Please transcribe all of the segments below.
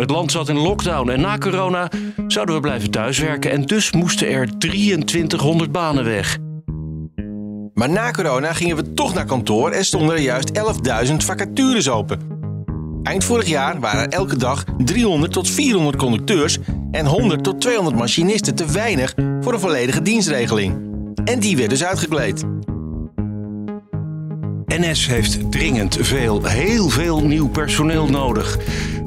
Het land zat in lockdown en na corona zouden we blijven thuiswerken en dus moesten er 2300 banen weg. Maar na corona gingen we toch naar kantoor en stonden er juist 11.000 vacatures open. Eind vorig jaar waren er elke dag 300 tot 400 conducteurs en 100 tot 200 machinisten te weinig voor een volledige dienstregeling. En die werd dus uitgekleed. NS heeft dringend veel, heel veel nieuw personeel nodig.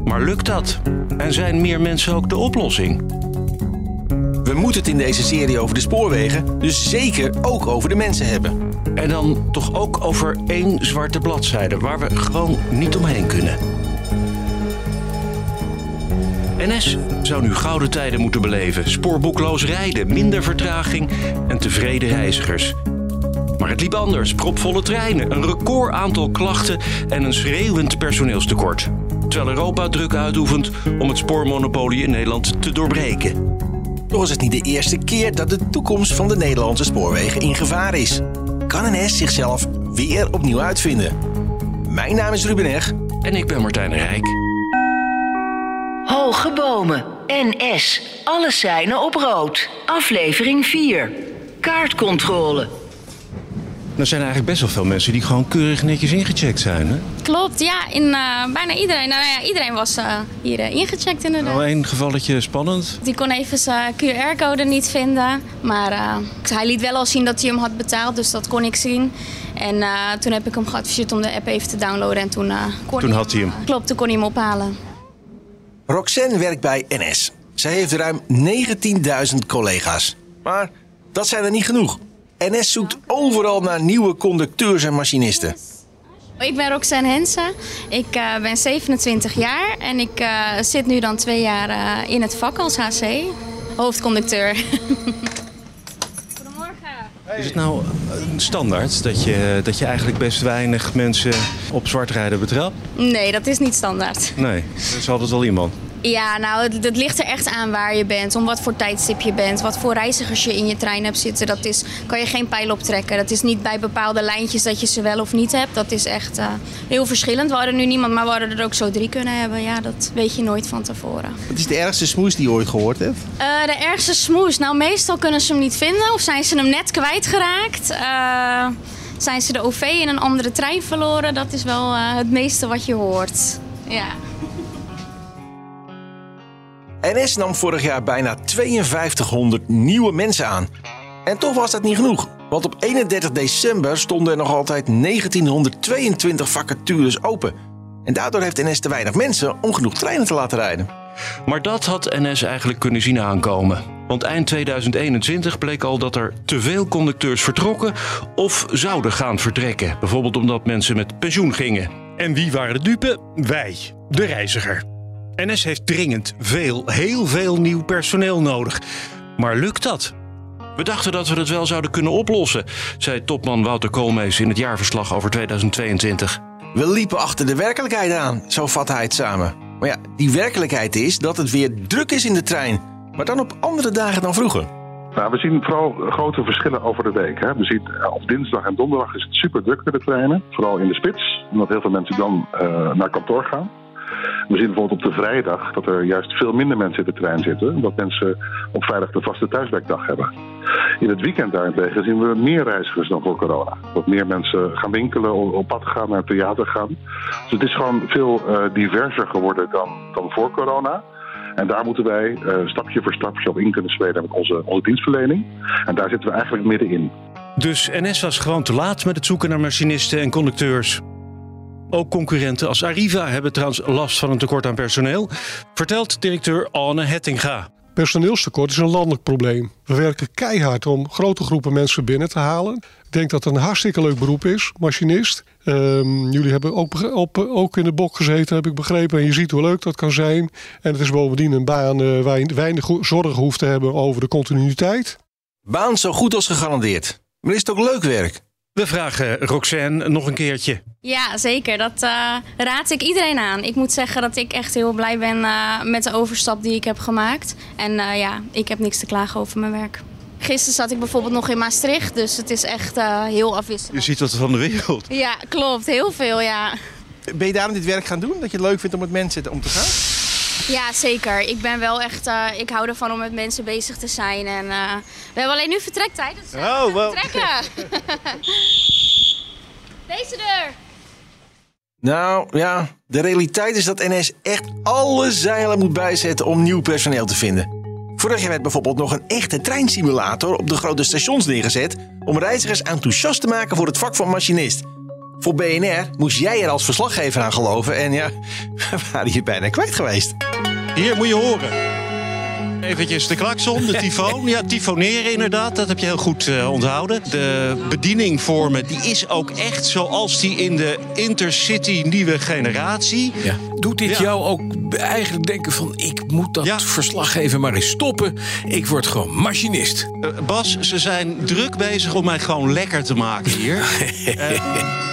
Maar lukt dat? En zijn meer mensen ook de oplossing? We moeten het in deze serie over de spoorwegen dus zeker ook over de mensen hebben. En dan toch ook over één zwarte bladzijde waar we gewoon niet omheen kunnen. NS zou nu gouden tijden moeten beleven. Spoorboekloos rijden, minder vertraging en tevreden reizigers. Maar het liep anders. Propvolle treinen, een record aantal klachten en een schreeuwend personeelstekort. Terwijl Europa druk uitoefent om het spoormonopolie in Nederland te doorbreken. Toch is het niet de eerste keer dat de toekomst van de Nederlandse spoorwegen in gevaar is. Kan NS zichzelf weer opnieuw uitvinden? Mijn naam is Ruben Eg. En ik ben Martijn Rijk. Hoge bomen. NS. Alle seinen op rood. Aflevering 4. Kaartcontrole. Er zijn eigenlijk best wel veel mensen die gewoon keurig netjes ingecheckt zijn. Hè? Klopt, ja. In uh, bijna iedereen. Nou ja, iedereen was uh, hier uh, ingecheckt inderdaad. Nou, één gevalletje spannend. Die kon even zijn QR-code niet vinden. Maar hij liet wel al zien dat hij hem had betaald, dus dat kon ik zien. En toen heb ik hem geadviseerd om de app even te downloaden. En toen, kon toen hij had hij hem. Klopt, toen kon hij hem ophalen. Roxanne werkt bij NS. Zij heeft ruim 19.000 collega's. Maar dat zijn er niet genoeg. NS zoekt overal naar nieuwe conducteurs en machinisten. Ik ben Roxanne Hensen. Ik uh, ben 27 jaar en ik uh, zit nu dan twee jaar uh, in het vak als HC. Hoofdconducteur. Goedemorgen. Is het nou standaard dat je, dat je eigenlijk best weinig mensen op zwart rijden betrapt? Nee, dat is niet standaard. Nee, er is altijd wel iemand. Ja, nou, het, het, ligt er echt aan waar je bent, om wat voor tijdstip je bent, wat voor reizigers je in je trein hebt zitten. Dat is, kan je geen pijl optrekken. Dat is niet bij bepaalde lijntjes dat je ze wel of niet hebt. Dat is echt uh, heel verschillend. We hadden nu niemand, maar we hadden er ook zo drie kunnen hebben. Ja, dat weet je nooit van tevoren. Wat is de ergste smoes die je ooit gehoord hebt? Uh, de ergste smoes? Nou, meestal kunnen ze hem niet vinden of zijn ze hem net kwijtgeraakt. Uh, zijn ze de OV in een andere trein verloren? Dat is wel het meeste wat je hoort. Ja. NS nam vorig jaar bijna 5200 nieuwe mensen aan. En toch was dat niet genoeg. Want op 31 december stonden er nog altijd 1922 vacatures open. En daardoor heeft NS te weinig mensen om genoeg treinen te laten rijden. Maar dat had NS eigenlijk kunnen zien aankomen. Want eind 2021 bleek al dat er te veel conducteurs vertrokken of zouden gaan vertrekken. Bijvoorbeeld omdat mensen met pensioen gingen. En wie waren de dupe? Wij, de reiziger. NS heeft dringend veel, heel veel nieuw personeel nodig. Maar lukt dat? We dachten dat we het wel zouden kunnen oplossen, zei topman Wouter Koolmees in het jaarverslag over 2022. We liepen achter de werkelijkheid aan, zo vat hij het samen. Maar ja, die werkelijkheid is dat het weer druk is in de trein. Maar dan op andere dagen dan vroeger. Nou, we zien vooral grote verschillen over de week. Hè. We zien op dinsdag en donderdag is het super druk met de treinen. Vooral in de spits, omdat heel veel mensen dan uh, naar kantoor gaan. We zien bijvoorbeeld op de vrijdag dat er juist veel minder mensen in de trein zitten. Omdat mensen op vrijdag de vaste thuiswerkdag hebben. In het weekend daarentegen zien we meer reizigers dan voor corona. Dat meer mensen gaan winkelen, op pad gaan, naar het theater gaan. Dus het is gewoon veel uh, diverser geworden dan, dan voor corona. En daar moeten wij uh, stapje voor stapje op in kunnen spelen met onze, onze dienstverlening. En daar zitten we eigenlijk middenin. Dus NS was gewoon te laat met het zoeken naar machinisten en conducteurs. Ook concurrenten als Arriva hebben trouwens last van een tekort aan personeel, vertelt directeur Anne Hettinga. Personeelstekort is een landelijk probleem. We werken keihard om grote groepen mensen binnen te halen. Ik denk dat het een hartstikke leuk beroep is, machinist. Ehm, jullie hebben ook, op, ook in de bok gezeten, heb ik begrepen. En je ziet hoe leuk dat kan zijn. En het is bovendien een baan eh, waar je weinig zorgen hoeft te hebben over de continuïteit. Baan zo goed als gegarandeerd. Maar is het ook leuk werk? We vragen Roxanne nog een keertje. Ja, zeker. Dat eh, raad ik iedereen aan. Ik moet zeggen dat ik echt heel blij ben eh, met de overstap die ik heb gemaakt. En eh, ja, ik heb niks te klagen over mijn werk. Gisteren zat ik bijvoorbeeld nog in Maastricht, dus het is echt eh, heel Je afwisselend. ziet wat van de wereld. Ja, klopt. Heel veel, ja. Ben je daarom dit werk gaan doen? Dat je het leuk vindt om met mensen om te gaan? Ja, zeker. Ik ben wel echt... eh, ik hou ervan om met mensen bezig te zijn. En eh, we hebben alleen nu vertrektijd, dus uh, Oh, wow. vertrekken. Deze deur. Nou ja, de realiteit is dat NS echt alle zeilen moet bijzetten om nieuw personeel te vinden. Vorig jaar werd bijvoorbeeld nog een echte treinsimulator op de grote stations neergezet om reizigers enthousiast te maken voor het vak van machinist. Voor BNR moest jij er als verslaggever aan geloven en ja, we waren hier bijna kwijt geweest. Hier moet je horen. Eventjes de klakson, de tyfoon. Ja, tyfoneren inderdaad, dat heb je heel goed eh, onthouden. De bediening voor me, die is ook echt zoals die in de Intercity nieuwe generatie. Ja. Doet dit Ja. jou ook eigenlijk denken van... ik moet dat Ja. verslaggeven maar eens stoppen. Ik word gewoon machinist. Eh, Bas, ze zijn druk bezig om mij gewoon lekker te maken hier. Martijn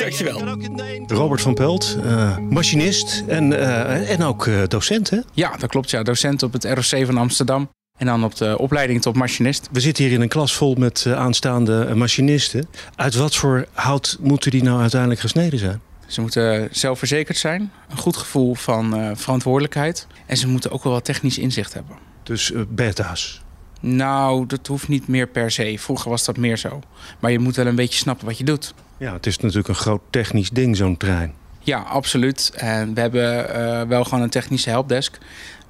dankjewel. Robert van Pelt, eh, machinist en, eh, en ook eh, docent, hè? Ja, dat klopt. Ja. Docent op het ROC van Amsterdam. En dan op de opleiding tot machinist. We zitten hier in een klas vol met aanstaande machinisten. Uit wat voor hout moeten die nou uiteindelijk gesneden zijn? Ze moeten zelfverzekerd zijn. Een goed gevoel van eh, verantwoordelijkheid. En ze moeten ook wel wat technisch inzicht hebben. Dus beta's. Nou, dat hoeft niet meer per se. Vroeger was dat meer zo. Maar je moet wel een beetje snappen wat je doet. Ja, het is natuurlijk een groot technisch ding, zo'n trein. Ja, absoluut. En we hebben eh, wel gewoon een technische helpdesk.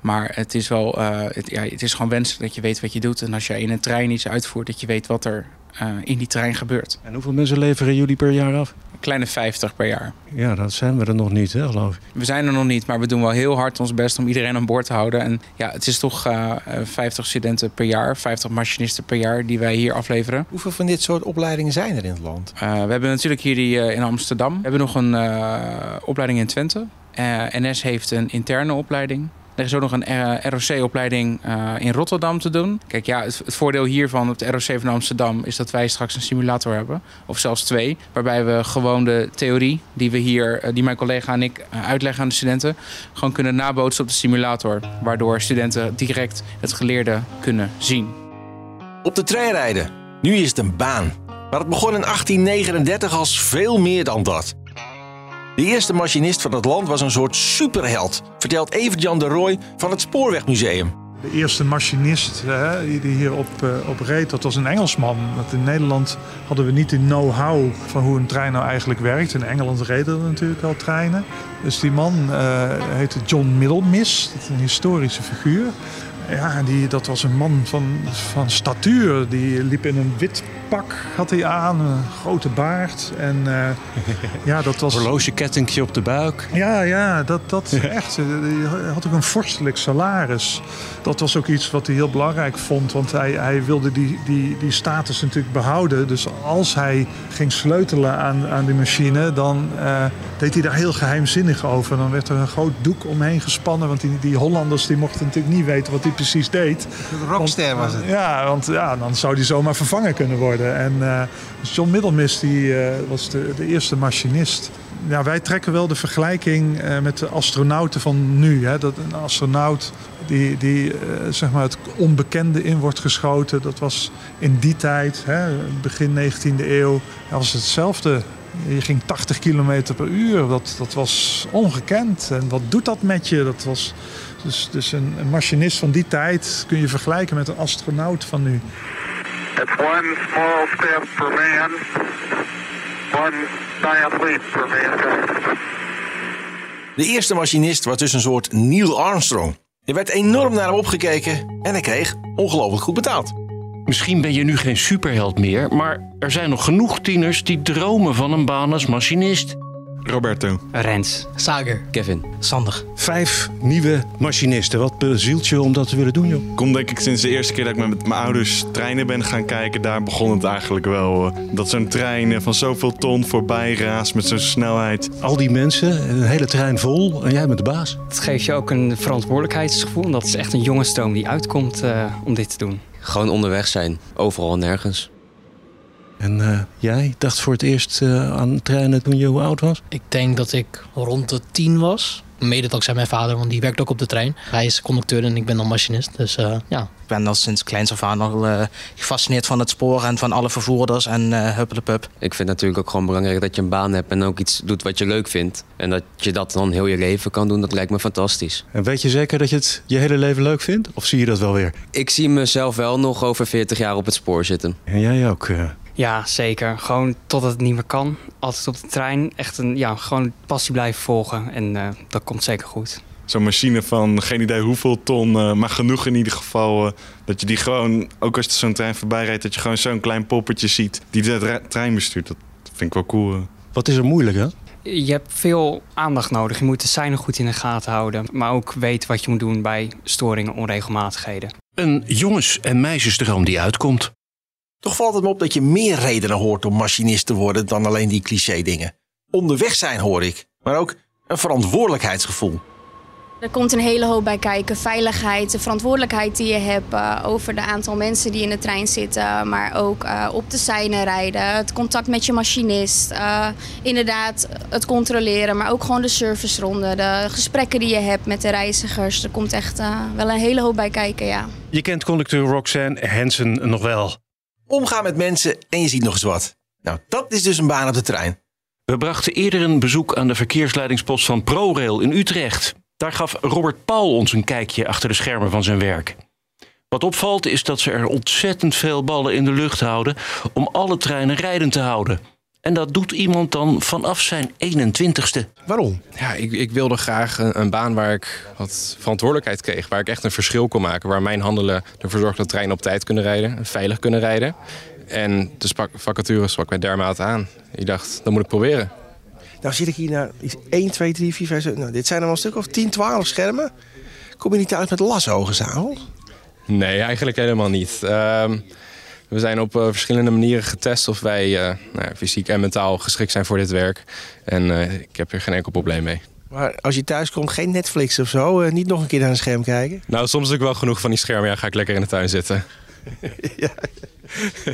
Maar het is wel, eh, het, ja, het is gewoon wenselijk dat je weet wat je doet. En als jij in een trein iets uitvoert, dat je weet wat er eh, in die trein gebeurt. En hoeveel mensen leveren jullie per jaar af? Een kleine 50 per jaar. Ja, dat zijn we er nog niet, hè, geloof ik. We zijn er nog niet, maar we doen wel heel hard ons best om iedereen aan boord te houden. En ja, het is toch eh, eh, 50 studenten per jaar, 50 machinisten per jaar die wij hier afleveren. Hoeveel van dit soort opleidingen zijn er in het land? Eh, we hebben natuurlijk hier die eh, in Amsterdam. We hebben nog een eh, opleiding in Twente. Eh, NS heeft een interne opleiding. Er is ook nog een eh, ROC-opleiding eh, in Rotterdam te doen. Kijk, ja, het, het voordeel hiervan op de ROC van Amsterdam is dat wij straks een simulator hebben. Of zelfs twee. Waarbij we gewoon de theorie die we hier, eh, die mijn collega en ik uitleggen aan de studenten, gewoon kunnen nabootsen op de simulator. Waardoor studenten direct het geleerde kunnen zien. Op de trein rijden. Nu is het een baan. Maar het begon in 1839 als veel meer dan dat. De eerste machinist van het land was een soort superheld, vertelt Evert-Jan de Rooij van het Spoorwegmuseum. De eerste machinist hè, die hier op, eh, op reed, dat was een Engelsman. Want in Nederland hadden we niet de know-how van hoe een trein nou eigenlijk werkt. In Engeland reden er natuurlijk al treinen. Dus die man eh, heette John Middlemis, dat is een historische figuur. Ja, die, dat was een man van, van statuur. Die liep in een wit pak, had hij aan, een grote baard. En eh, ja, dat was... Horlogekettingje op de buik. Ja, ja, dat, dat echt. Hij had ook een vorstelijk salaris. Dat was ook iets wat hij heel belangrijk vond. Want hij, hij wilde die, die, die status natuurlijk behouden. Dus als hij ging sleutelen aan, aan die machine, dan eh, deed hij daar heel geheimzinnig over. Dan werd er een groot doek omheen gespannen. Want die, die Hollanders die mochten natuurlijk niet weten wat hij precies deed. Rockster was het. Ja, want ja, dan zou die zomaar vervangen kunnen worden. En eh, John Middlemis die, eh, was de, de eerste machinist. Ja, wij trekken wel de vergelijking eh, met de astronauten van nu. Hè. Dat een astronaut die, die zeg maar het onbekende in wordt geschoten. Dat was in die tijd, hè, begin 19e eeuw, ja, was hetzelfde. Je ging 80 kilometer per uur. Dat, dat was ongekend. En wat doet dat met je? Dat was dus, dus een machinist van die tijd kun je vergelijken met een astronaut van nu. It's one small step for man, one giant leap for mankind. De eerste machinist was dus een soort Neil Armstrong. Er werd enorm naar hem opgekeken en hij kreeg ongelooflijk goed betaald. Misschien ben je nu geen superheld meer, maar er zijn nog genoeg tieners die dromen van een baan als machinist. Roberto. Rens. Sager. Kevin. Sander. Vijf nieuwe machinisten. Wat bezielt je om dat te willen doen, joh? Kom denk ik sinds de eerste keer dat ik met mijn ouders treinen ben gaan kijken. Daar begon het eigenlijk wel. eh, Dat zo'n trein eh, van zoveel ton voorbij raast met zo'n snelheid. Al die mensen, een hele trein vol en jij bent de baas. Het geeft je ook een verantwoordelijkheidsgevoel. En dat is echt een jonge stoom die uitkomt eh, om dit te doen. Gewoon onderweg zijn. Overal en nergens. En eh, jij dacht voor het eerst eh, aan treinen toen je hoe oud was? Ik denk dat ik rond de tien was. Mede dankzij mijn vader, want die werkt ook op de trein. Hij is conducteur en ik ben dan machinist. Dus eh, ja. Ik ben al sinds kleins af aan al eh, gefascineerd van het spoor en van alle vervoerders en uh, huppelepup. Ik vind het natuurlijk ook gewoon belangrijk dat je een baan hebt en ook iets doet wat je leuk vindt. En dat je dat dan heel je leven kan doen, dat lijkt me fantastisch. En weet je zeker dat je het je hele leven leuk vindt? Of zie je dat wel weer? Ik zie mezelf wel nog over 40 jaar op het spoor zitten. En jij ook? Ja, zeker. Gewoon totdat het niet meer kan. Altijd op de trein. Echt een, ja, gewoon passie blijven volgen. En uh, dat komt zeker goed. Zo'n machine van geen idee hoeveel ton, uh, maar genoeg in ieder geval. Uh, dat je die gewoon, ook als zo'n trein voorbij rijdt, dat je gewoon zo'n klein poppetje ziet die de trein bestuurt. Dat vind ik wel cool. Wat is er moeilijk, hè? Je hebt veel aandacht nodig. Je moet de seinen goed in de gaten houden. Maar ook weten wat je moet doen bij storingen, onregelmatigheden. Een jongens- en meisjesdroom die uitkomt. Toch valt het me op dat je meer redenen hoort om machinist te worden dan alleen die cliché dingen. Onderweg zijn hoor ik, maar ook een verantwoordelijkheidsgevoel. Er komt een hele hoop bij kijken. Veiligheid, de verantwoordelijkheid die je hebt uh, over de aantal mensen die in de trein zitten. Maar ook uh, op de seinen rijden, het contact met je machinist. Uh, inderdaad, het controleren, maar ook gewoon de serviceronde. De gesprekken die je hebt met de reizigers. Er komt echt wel een hele hoop bij kijken, ja. Je kent conducteur Roxanne Hansen nog wel. Omgaan met mensen en je ziet nog eens wat. Nou, dat is dus een baan op de trein. We brachten eerder een bezoek aan de verkeersleidingspost van ProRail in Utrecht. Daar gaf Robert Paul ons een kijkje achter de schermen van zijn werk. Wat opvalt is dat ze er ontzettend veel ballen in de lucht houden om alle treinen rijdend te houden. En dat doet iemand dan vanaf zijn 21ste. Waarom? Ja, ik, ik wilde graag een, een, baan waar ik wat verantwoordelijkheid kreeg. Waar ik echt een verschil kon maken. Waar mijn handelen ervoor zorgt dat treinen op tijd kunnen rijden. En veilig kunnen rijden. En de vacature sprak mij dermate aan. Ik dacht, dat moet ik proberen. Nou zit ik hier naar 1, 2, 3, 4, 5, 6. Nou, dit zijn er wel een stuk of 10, 12 schermen. Kom je niet thuis met lashogen s'avonds? Nee, eigenlijk helemaal niet. Uh, we zijn op uh, verschillende manieren getest of wij uh, nou, fysiek en mentaal geschikt zijn voor dit werk. En uh, ik heb er geen enkel probleem mee. Maar als je thuis komt, geen Netflix of zo? niet nog een keer naar een scherm kijken? Nou, soms heb ik wel genoeg van die schermen. Ja, ga ik lekker in de tuin zitten. ja.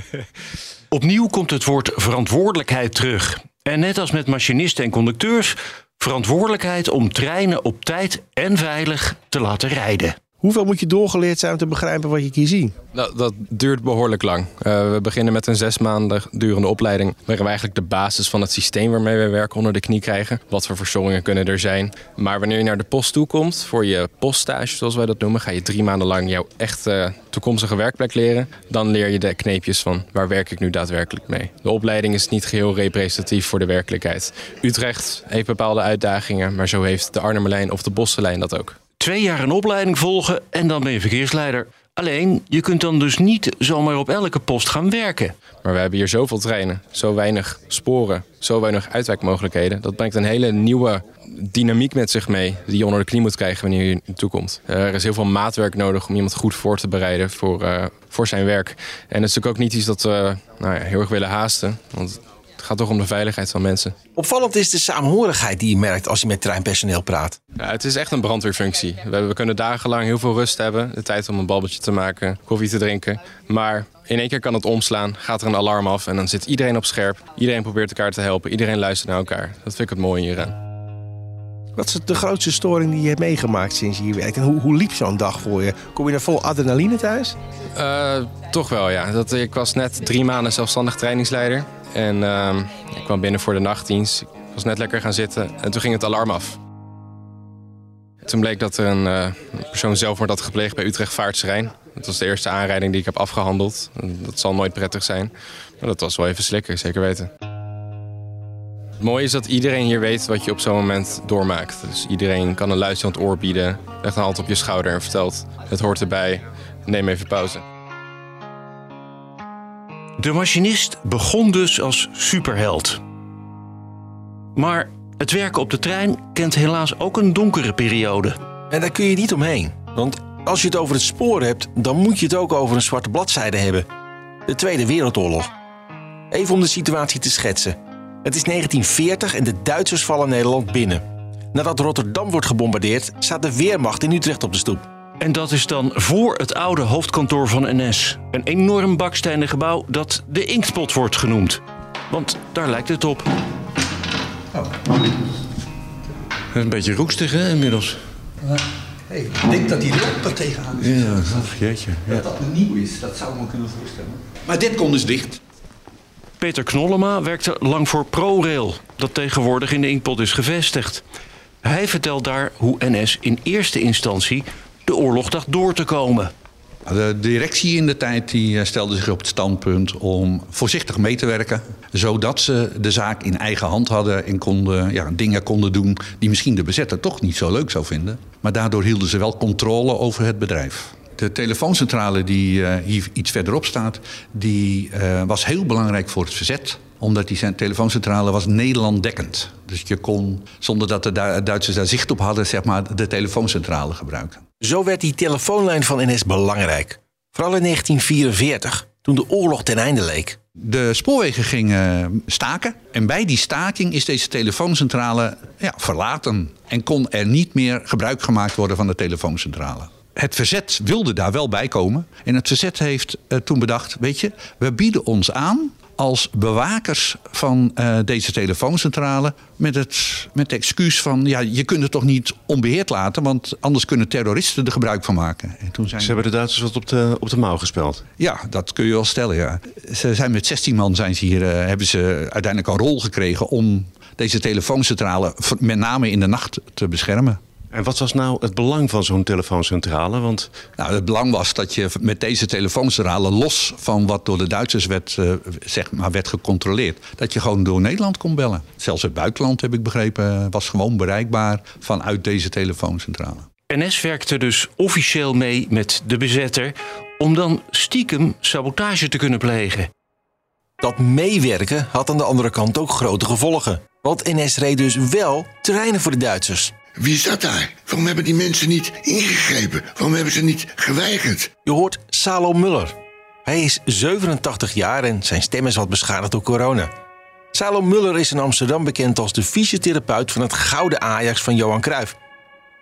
Opnieuw komt het woord verantwoordelijkheid terug. En net als met machinisten en conducteurs, verantwoordelijkheid om treinen op tijd en veilig te laten rijden. Hoeveel moet je doorgeleerd zijn om te begrijpen wat je hier ziet? Dat, dat duurt behoorlijk lang. Uh, we beginnen met een zes maanden durende opleiding. Waarin we eigenlijk de basis van het systeem waarmee we werken onder de knie krijgen. Wat voor verstoringen kunnen er zijn. Maar wanneer je naar de post toe komt, voor je poststage zoals wij dat noemen, ga je drie maanden lang jouw echte toekomstige werkplek leren. Dan leer je de kneepjes van waar werk ik nu daadwerkelijk mee. De opleiding is niet geheel representatief voor de werkelijkheid. Utrecht heeft bepaalde uitdagingen, maar zo heeft de Arnhemmerlijn of de Bosselijn dat ook. Twee jaar een opleiding volgen en dan ben je verkeersleider. Alleen, je kunt dan dus niet zomaar op elke post gaan werken. Maar we hebben hier zoveel treinen, zo weinig sporen, zo weinig uitwijkmogelijkheden. Dat brengt een hele nieuwe dynamiek met zich mee die je onder de knie moet krijgen wanneer je naartoe komt. Er is heel veel maatwerk nodig om iemand goed voor te bereiden voor, uh, voor zijn werk. En dat is natuurlijk ook niet iets dat we nou ja, heel erg willen haasten. Want het gaat toch om de veiligheid van mensen. Opvallend is de samenhorigheid die je merkt als je met treinpersoneel praat. Ja, het is echt een brandweerfunctie. We, we, kunnen dagenlang heel veel rust hebben. De tijd om een babbeltje te maken, koffie te drinken. Maar in één keer kan het omslaan, gaat er een alarm af... en dan zit iedereen op scherp. Iedereen probeert elkaar te helpen. Iedereen luistert naar elkaar. Dat vind ik het mooie hieraan. Wat is de grootste storing die je hebt meegemaakt sinds je hier werkt? En hoe, hoe liep zo'n dag voor je? Kom je er vol adrenaline thuis? Uh, toch wel, ja. Dat, ik was net drie maanden zelfstandig trainingsleider. En uh, ik kwam binnen voor de nachtdienst. Ik was net lekker gaan zitten en toen ging het alarm af. Toen bleek dat er een uh, persoon zelfmoord had gepleegd bij Utrecht Vaartserijn. Dat was de eerste aanrijding die ik heb afgehandeld. Dat zal nooit prettig zijn. Maar dat was wel even slikken, zeker weten. Het mooie is dat iedereen hier weet wat je op zo'n moment doormaakt. Dus iedereen kan een luisterend oor bieden, legt een hand op je schouder en vertelt... het hoort erbij, neem even pauze. De machinist begon dus als superheld. Maar Het werken op de trein kent helaas ook een donkere periode. En daar kun je niet omheen. Want als je het over het spoor hebt, dan moet je het ook over een zwarte bladzijde hebben. De Tweede Wereldoorlog. Even om de situatie te schetsen. Het is 1940 en de Duitsers vallen Nederland binnen. Nadat Rotterdam wordt gebombardeerd, staat de Weermacht in Utrecht op de stoep. En dat is dan voor het oude hoofdkantoor van NS. Een enorm bakstenen gebouw dat de Inktpot wordt genoemd. Want daar lijkt het op. Een beetje roestig hè, inmiddels. Hey, ik denk dat die lamp er tegenaan is. Ja, ach, jeetje. Ja. Dat dat nieuw is, dat zou me kunnen voorstellen. Maar dit kon dus dicht. Peter Knollema werkte lang voor ProRail, dat tegenwoordig in de Inkpot is gevestigd. Hij vertelt daar hoe NS in eerste instantie de oorlog dacht door te komen. De directie in de tijd die eh, stelde zich op het standpunt om voorzichtig mee te werken. Zodat ze de zaak in eigen hand hadden en konden, ja, dingen konden doen die misschien de bezetter toch niet zo leuk zou vinden. Maar daardoor hielden ze wel controle over het bedrijf. De telefooncentrale die eh, hier iets verderop staat, die eh, was heel belangrijk voor het verzet omdat die telefooncentrale was Nederlanddekkend. Dus je kon, zonder dat de Du- Duitsers daar zicht op hadden, zeg maar, de telefooncentrale gebruiken. Zo werd die telefoonlijn van NS belangrijk. Vooral in 1944, toen de oorlog ten einde leek. De spoorwegen gingen staken. En bij die staking is deze telefooncentrale ja, verlaten. En kon er niet meer gebruik gemaakt worden van de telefooncentrale. Het verzet wilde daar wel bij komen. En het verzet heeft eh, toen bedacht: weet je, we bieden ons aan als bewakers van eh, deze telefooncentrale. Met het, met het excuus van: ja, je kunt het toch niet onbeheerd laten, want anders kunnen terroristen er gebruik van maken. En toen zijn Ze hebben de Duitsers wat op de, op de mouw gespeeld. ja, dat kun je wel stellen, ja. Ze zijn met 16 man zijn ze hier, eh, hebben ze uiteindelijk een rol gekregen om deze telefooncentrale met name in de nacht te beschermen. En wat was nou het belang van zo'n telefooncentrale? Want Nou, het belang was dat je met deze telefooncentrale, los van wat door de Duitsers werd, eh, zeg maar, werd gecontroleerd, dat je gewoon door Nederland kon bellen. Zelfs het buitenland, heb ik begrepen, eh, was gewoon bereikbaar vanuit deze telefooncentrale. NS werkte dus officieel mee met de bezetter om dan stiekem sabotage te kunnen plegen. Dat meewerken had aan de andere kant ook grote gevolgen. Want NS reed dus wel terreinen voor de Duitsers. Wie zat daar? Waarom hebben die mensen niet ingegrepen? Waarom hebben ze niet geweigerd? Je hoort Salo Muller. Hij is 87 jaar en zijn stem is wat beschadigd door corona. Salo Muller is in Amsterdam bekend als de fysiotherapeut van het gouden Ajax van Johan Cruijff.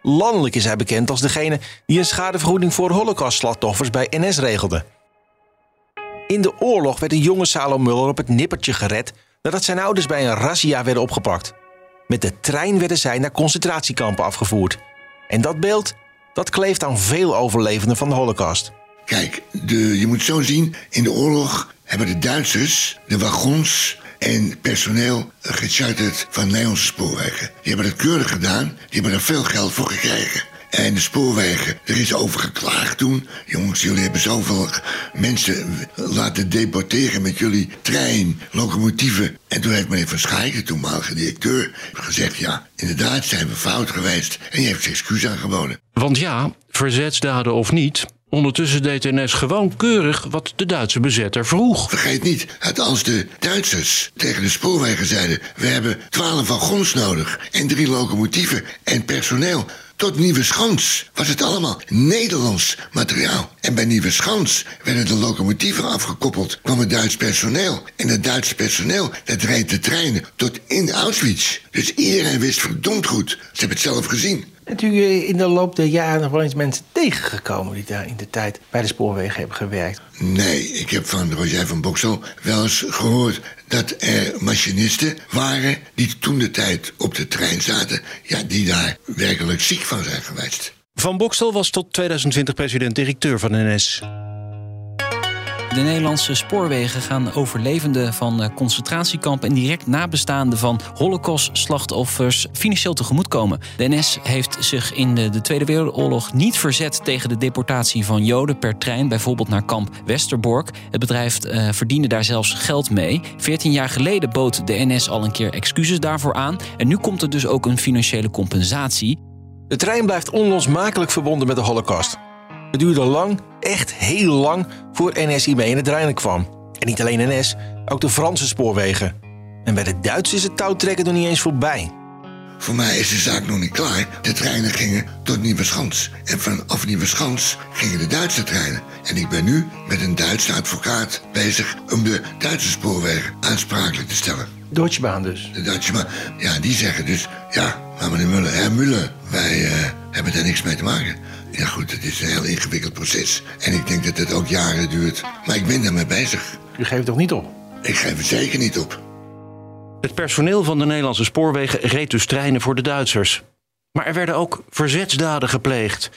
Landelijk is hij bekend als degene die een schadevergoeding voor holocaustslachtoffers bij NS regelde. In de oorlog werd de jonge Salo Muller op het nippertje gered nadat zijn ouders bij een razzia werden opgepakt. Met de trein werden zij naar concentratiekampen afgevoerd. En dat beeld, dat kleeft aan veel overlevenden van de holocaust. Kijk, de, je moet zo zien, in de oorlog hebben de Duitsers de wagons en personeel gecharterd van Nederlandse spoorwegen. Die hebben dat keurig gedaan, die hebben er veel geld voor gekregen. En de spoorwegen, er is over geklaagd toen. Jongens, jullie hebben zoveel mensen laten deporteren met jullie trein, locomotieven. En toen heeft meneer Van Schaik, de toenmalige directeur, gezegd... ja, inderdaad zijn we fout geweest. En die heeft zijn excuus aangeboden. Want ja, verzetsdaden of niet, ondertussen deed NS gewoon keurig wat de Duitse bezetter vroeg. Vergeet niet, dat als de Duitsers tegen de spoorwegen zeiden... we hebben twaalf wagons nodig en drie locomotieven en personeel... tot Nieuwe Schans was het allemaal Nederlands materiaal. En bij Nieuwe Schans werden de locomotieven afgekoppeld... kwam het Duits personeel. En het Duitse personeel, dat reed de treinen tot in Auschwitz. Dus iedereen wist verdomd goed. Ze hebben het zelf gezien. Bent u eh, in de loop der jaren nog wel eens mensen tegengekomen die daar in de tijd bij de spoorwegen hebben gewerkt? Nee, ik heb van Roger van Boksel wel eens gehoord dat er machinisten waren die toen de tijd op de trein zaten, ja, die daar werkelijk ziek van zijn geweest. Van Bokstel was tot 2020 president-directeur van NS. De Nederlandse spoorwegen gaan overlevenden van eh, concentratiekampen en direct nabestaanden van holocaust-slachtoffers financieel tegemoetkomen. De NS heeft zich in de, de Tweede Wereldoorlog niet verzet tegen de deportatie van Joden per trein, bijvoorbeeld naar kamp Westerbork. Het bedrijf eh, verdiende daar zelfs geld mee. Veertien jaar geleden bood de NS al een keer excuses daarvoor aan. En nu komt er dus ook een financiële compensatie. De trein blijft onlosmakelijk verbonden met de holocaust. Het duurde lang, echt heel lang, voor NS hiermee in het reinen kwam. En niet alleen NS, ook de Franse spoorwegen. En bij de Duitsers is het touwtrekken nog niet eens voorbij. voor mij is de zaak nog niet klaar. De treinen gingen tot Nieuweschans. En vanaf Nieuweschans gingen de Duitse treinen. En ik ben nu met een Duitse advocaat bezig om de Duitse spoorwegen aansprakelijk te stellen. Deutsche Bahn dus? De Duitse Bahn, ja, die zeggen dus... Ja, maar meneer Muller, Herr Muller, wij eh, hebben daar niks mee te maken. Ja goed, het is een heel ingewikkeld proces. En ik denk dat het ook jaren duurt. Maar ik ben daarmee bezig. U geeft toch niet op? Ik geef het zeker niet op. Het personeel van de Nederlandse spoorwegen reed dus treinen voor de Duitsers. Maar er werden ook verzetsdaden gepleegd.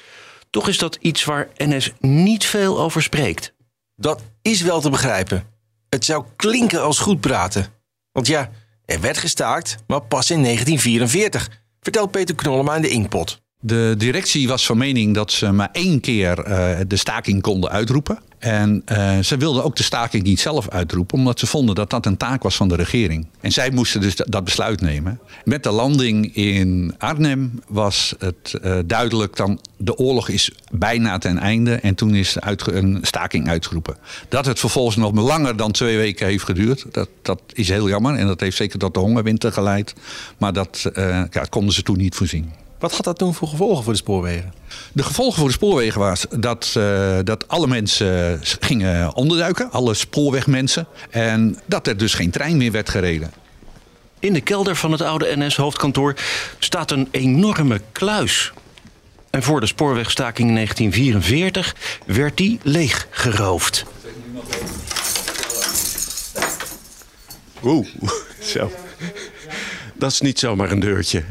Toch is dat iets waar NS niet veel over spreekt. Dat is wel te begrijpen. Het zou klinken als goed praten. Want ja, er werd gestaakt, maar pas in 1944, vertelt Peter Knollema in de Inkpot. De directie was van mening dat ze maar één keer eh, de staking konden uitroepen. En eh, ze wilden ook de staking niet zelf uitroepen, omdat ze vonden dat dat een taak was van de regering. En zij moesten dus dat besluit nemen. Met de landing in Arnhem was het eh, duidelijk dan de oorlog is bijna ten einde. En toen is een staking uitgeroepen. Dat het vervolgens nog langer dan twee weken heeft geduurd, dat, dat is heel jammer. En dat heeft zeker tot de hongerwinter geleid. Maar dat, ja, dat konden ze toen niet voorzien. Wat had dat toen voor gevolgen voor de spoorwegen? De gevolgen voor de spoorwegen was dat, uh, dat alle mensen gingen onderduiken, alle spoorwegmensen. En dat er dus geen trein meer werd gereden. In de kelder van het oude NS-hoofdkantoor staat een enorme kluis. En voor de spoorwegstaking in 1944 werd die leeggeroofd. Oeh, zo. Dat is niet zomaar een deurtje.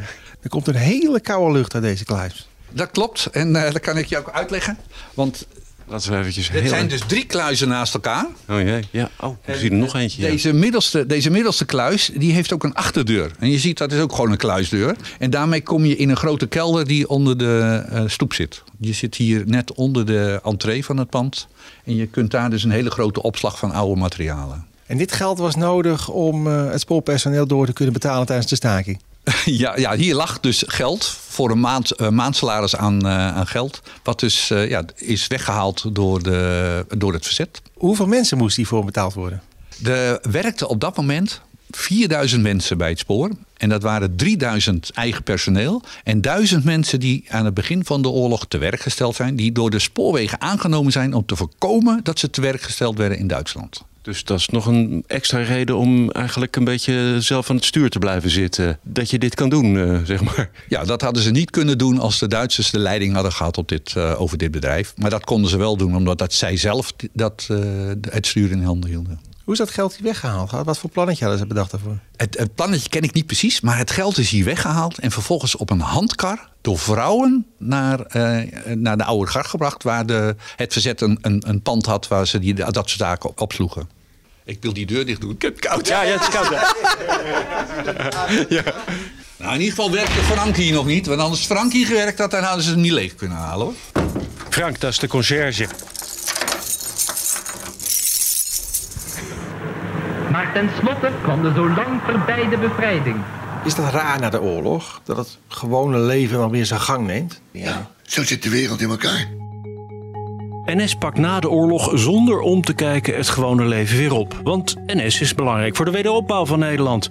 Er komt een hele koude lucht uit deze kluis. Dat klopt. En uh, dat kan ik je ook uitleggen. Want Laten we eventjes Het zijn dus drie kluizen naast elkaar. Oh jee, ja. Oh, we zien er nog eentje. Deze, ja. middelste, deze middelste kluis, die heeft ook een achterdeur. En je ziet, dat is ook gewoon een kluisdeur. En daarmee kom je in een grote kelder die onder de uh, stoep zit. Je zit hier net onder de entree van het pand. En je kunt daar dus een hele grote opslag van oude materialen. En dit geld was nodig om uh, het spoorpersoneel door te kunnen betalen tijdens de staking? Ja, ja, hier lag dus geld voor een maand, uh, maandsalaris aan, uh, aan geld. Wat dus uh, ja, is weggehaald door, de, door het verzet. Hoeveel mensen moest hiervoor betaald worden? Er werkten op dat moment 4000 mensen bij het spoor. En dat waren 3000 eigen personeel. En 1000 mensen die aan het begin van de oorlog te werk gesteld zijn. Die door de spoorwegen aangenomen zijn om te voorkomen dat ze te werk gesteld werden in Duitsland. Dus dat is nog een extra reden om eigenlijk een beetje zelf aan het stuur te blijven zitten. Dat je dit kan doen, uh, zeg maar. Ja, dat hadden ze niet kunnen doen als de Duitsers de leiding hadden gehad op dit, uh, over dit bedrijf. Maar dat konden ze wel doen, omdat dat zij zelf dat, uh, het stuur in handen hielden. Hoe is dat geld hier weggehaald? Wat voor plannetje hadden ze bedacht daarvoor? Het, het plannetje ken ik niet precies, maar het geld is hier weggehaald en vervolgens op een handkar door vrouwen naar, uh, naar de oude gar gebracht, waar de, het verzet een, een, een pand had waar ze die, dat soort zaken op, opsloegen. Ik wil die deur dicht doen. Ik heb koud. Ja, ja het is koud. ja. Nou, in ieder geval werkte Frank hier nog niet. Want anders Frank hier gewerkt had, dan hadden ze hem niet leeg kunnen halen hoor. Frank, dat is de conciërge. Maar tenslotte kwam de zo lang verbeide bevrijding. Is dat raar na de oorlog? Dat het gewone leven dan weer zijn gang neemt? Ja, zo zit de wereld in elkaar. NS pakt na de oorlog zonder om te kijken het gewone leven weer op. Want NS is belangrijk voor de wederopbouw van Nederland.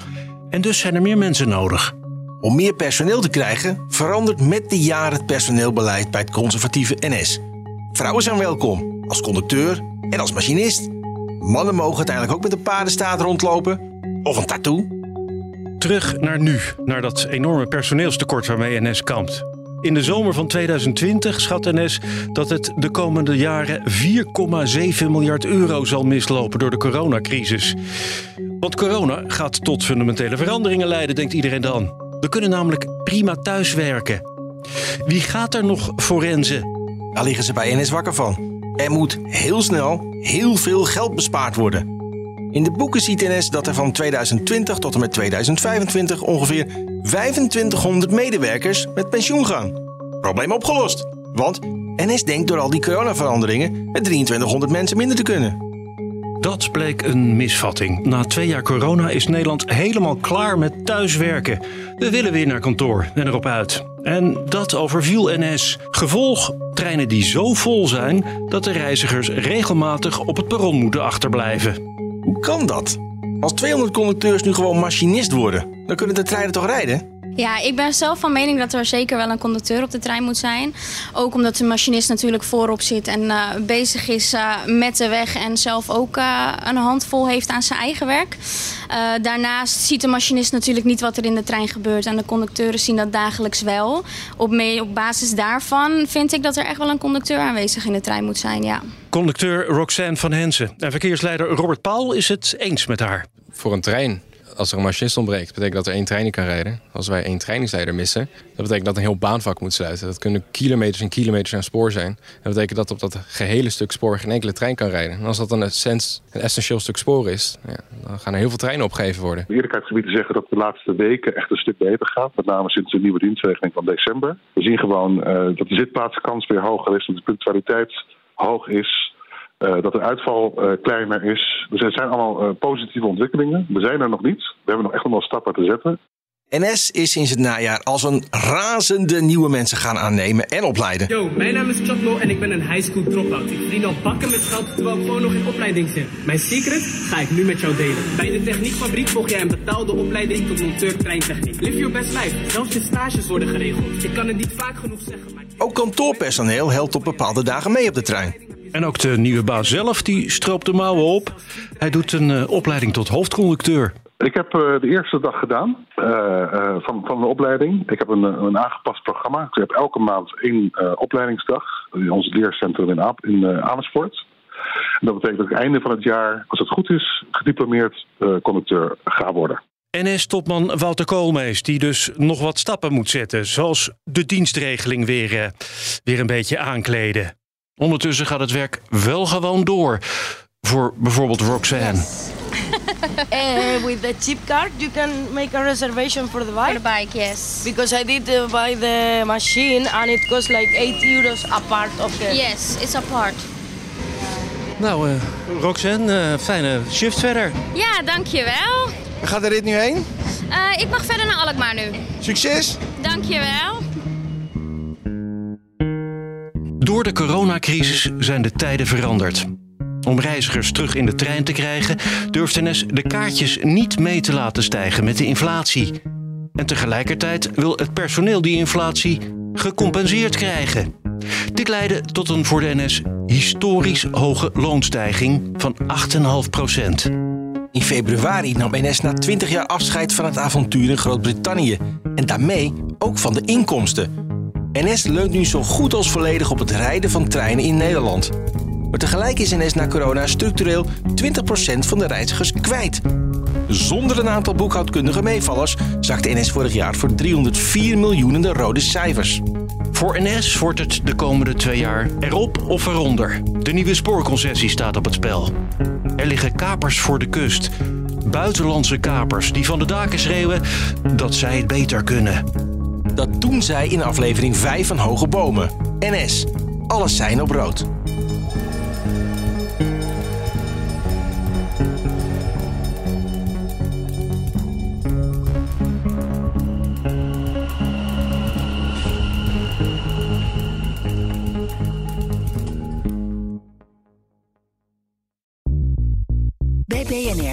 En dus zijn er meer mensen nodig. Om meer personeel te krijgen, verandert met de jaren het personeelbeleid bij het conservatieve NS. Vrouwen zijn welkom, als conducteur en als machinist. Mannen mogen uiteindelijk ook met een paardenstaat rondlopen. Of een tattoo. Terug naar nu, naar dat enorme personeelstekort waarmee NS kampt. In de zomer van 2020 schat NS dat het de komende jaren 4,7 miljard euro zal mislopen door de coronacrisis. Want corona gaat tot fundamentele veranderingen leiden, denkt iedereen dan. We kunnen namelijk prima thuiswerken. Wie gaat er nog forensen? Daar liggen ze bij NS wakker van. Er moet heel snel heel veel geld bespaard worden. In de boeken ziet NS dat er van 2020 tot en met 2025 ongeveer 2500 medewerkers met pensioen gaan. Probleem opgelost. Want NS denkt door al die coronaveranderingen met 2300 mensen minder te kunnen. Dat bleek een misvatting. Na twee jaar corona is Nederland helemaal klaar met thuiswerken. We willen weer naar kantoor en erop uit. En dat overviel NS. Gevolg: treinen die zo vol zijn dat de reizigers regelmatig op het perron moeten achterblijven. Hoe kan dat? Als 200 conducteurs nu gewoon machinist worden, dan kunnen de treinen toch rijden? Ja, ik ben zelf van mening dat er zeker wel een conducteur op de trein moet zijn. Ook omdat de machinist natuurlijk voorop zit en uh, bezig is uh, met de weg en zelf ook uh, een handvol heeft aan zijn eigen werk. daarnaast ziet de machinist natuurlijk niet wat er in de trein gebeurt en de conducteuren zien dat dagelijks wel. Op, mee, op basis daarvan vind ik dat er echt wel een conducteur aanwezig in de trein moet zijn, ja. Conducteur Roxanne van Hensen en verkeersleider Robert Paul is het eens met haar. Voor een trein als er een machinist ontbreekt, betekent dat er één trein niet kan rijden. Als wij één trainingsleider missen, dat betekent dat een heel baanvak moet sluiten. Dat kunnen kilometers en kilometers aan spoor zijn. Dat betekent dat op dat gehele stuk spoor geen enkele trein kan rijden. En als dat een, essens, een essentieel stuk spoor is, ja, dan gaan er heel veel treinen opgegeven worden. Eerlijkheidsgebied te zeggen dat de laatste weken echt een stuk beter gaat. Met name sinds de nieuwe dienstregeling van december. We zien gewoon uh, dat de zitplaatskans weer hoger is, dat de punctualiteit hoog is. Uh, dat de uitval uh, kleiner is. Dus het zijn allemaal uh, positieve ontwikkelingen. We zijn er nog niet. We hebben nog echt nog wel stappen te zetten. NS is sinds het najaar als een razende nieuwe mensen gaan aannemen en opleiden. Yo, mijn naam is Chotlo en ik ben een high school dropout. Ik verdien al bakken met geld terwijl ik gewoon nog in opleiding zit. Mijn secret ga ik nu met jou delen. Bij de techniekfabriek volg jij een betaalde opleiding tot monteur treintechniek. Live your best life. Zelfs je stages worden geregeld. Ik kan het niet vaak genoeg zeggen. Maar... Ook kantoorpersoneel helpt op bepaalde dagen mee op de trein. En ook de nieuwe baas zelf, die stroopt de mouwen op. Hij doet een uh, opleiding tot hoofdconducteur. Ik heb uh, de eerste dag gedaan uh, van, van de opleiding. Ik heb een, een aangepast programma. Ik heb elke maand één opleidingsdag in ons leercentrum in, Aap, in Amersfoort. En dat betekent dat ik einde van het jaar, als het goed is, gediplomeerd conducteur ga worden. NS-topman Wouter Koolmees, die dus nog wat stappen moet zetten. Zoals de dienstregeling weer, weer een beetje aankleden. Ondertussen gaat het werk wel gewoon door. Voor bijvoorbeeld Roxanne. uh, with the chip card, you can make a reservation for the bike. For the bike, yes. Because I did uh, buy the machine and it costs like 8 euros a part of the. Yes, it's a part. Nou, uh, Roxanne, fijne shift verder. Ja, dankjewel. Gaat de rit nu heen? ik mag verder naar Alkmaar nu. Succes! Dankjewel. Door de coronacrisis zijn de tijden veranderd. Om reizigers terug in de trein te krijgen, durft NS de kaartjes niet mee te laten stijgen met de inflatie. En tegelijkertijd wil het personeel die inflatie gecompenseerd krijgen. Dit leidde tot een voor de NS historisch hoge loonstijging van 8,5 procent. In februari nam NS na 20 jaar afscheid van het avontuur in Groot-Brittannië. En daarmee ook van de inkomsten. NS leunt nu zo goed als volledig op het rijden van treinen in Nederland. Maar tegelijk is NS na corona structureel 20% van de reizigers kwijt. Zonder een aantal boekhoudkundige meevallers zakte NS vorig jaar voor 304 miljoen de rode cijfers. Voor NS wordt het de komende twee jaar erop of eronder. De nieuwe spoorconcessie staat op het spel. Er liggen kapers voor de kust. Buitenlandse kapers die van de daken schreeuwen dat zij het beter kunnen. Dat doen zij in aflevering 5 van Hoge Bomen. NS. Alles zijn op rood.